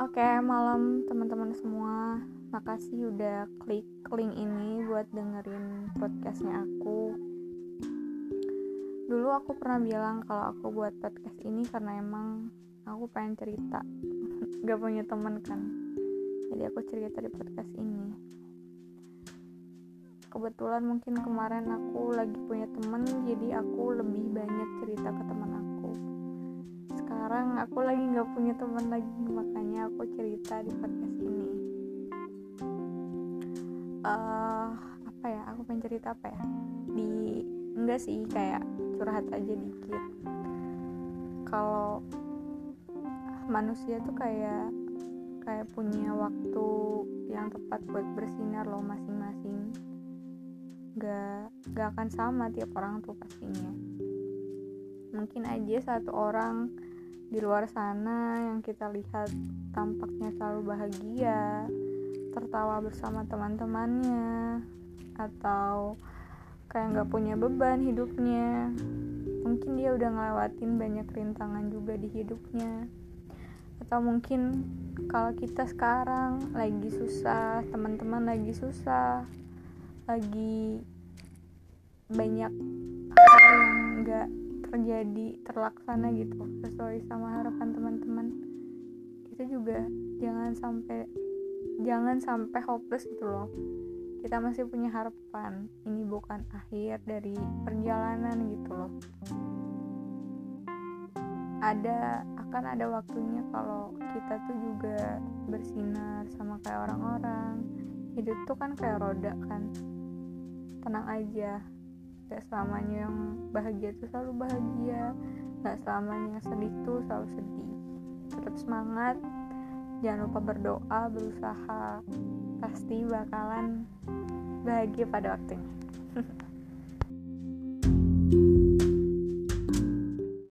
Oke, okay, malam teman-teman semua. Makasih udah klik link ini buat dengerin podcastnya aku. Dulu aku pernah bilang kalau aku buat podcast ini karena emang aku pengen cerita. Gak punya temen kan. Jadi aku cerita di podcast ini. Kebetulan mungkin kemarin aku lagi punya temen, jadi aku lebih banyak cerita ke teman aku aku lagi gak punya temen lagi makanya aku cerita di podcast ini. Uh, apa ya aku pengen cerita apa ya? Di enggak sih kayak curhat aja dikit. Kalau manusia tuh kayak kayak punya waktu yang tepat buat bersinar loh masing-masing. Gak gak akan sama tiap orang tuh pastinya. Mungkin aja satu orang di luar sana yang kita lihat tampaknya selalu bahagia tertawa bersama teman-temannya atau kayak nggak punya beban hidupnya. Mungkin dia udah ngelewatin banyak rintangan juga di hidupnya. Atau mungkin kalau kita sekarang lagi susah teman-teman lagi susah lagi banyak hal yang nggak terjadi terlaksana gitu. Sesuai sama harapan teman-teman. Kita juga jangan sampai jangan sampai hopeless gitu loh. Kita masih punya harapan. Ini bukan akhir dari perjalanan gitu loh. Ada akan ada waktunya kalau kita tuh juga bersinar sama kayak orang-orang. Hidup tuh kan kayak roda kan. Tenang aja gak selamanya yang bahagia tuh selalu bahagia. Gak selamanya yang sedih tuh selalu sedih. Tetap semangat. Jangan lupa berdoa berusaha. Pasti bakalan bahagia pada waktunya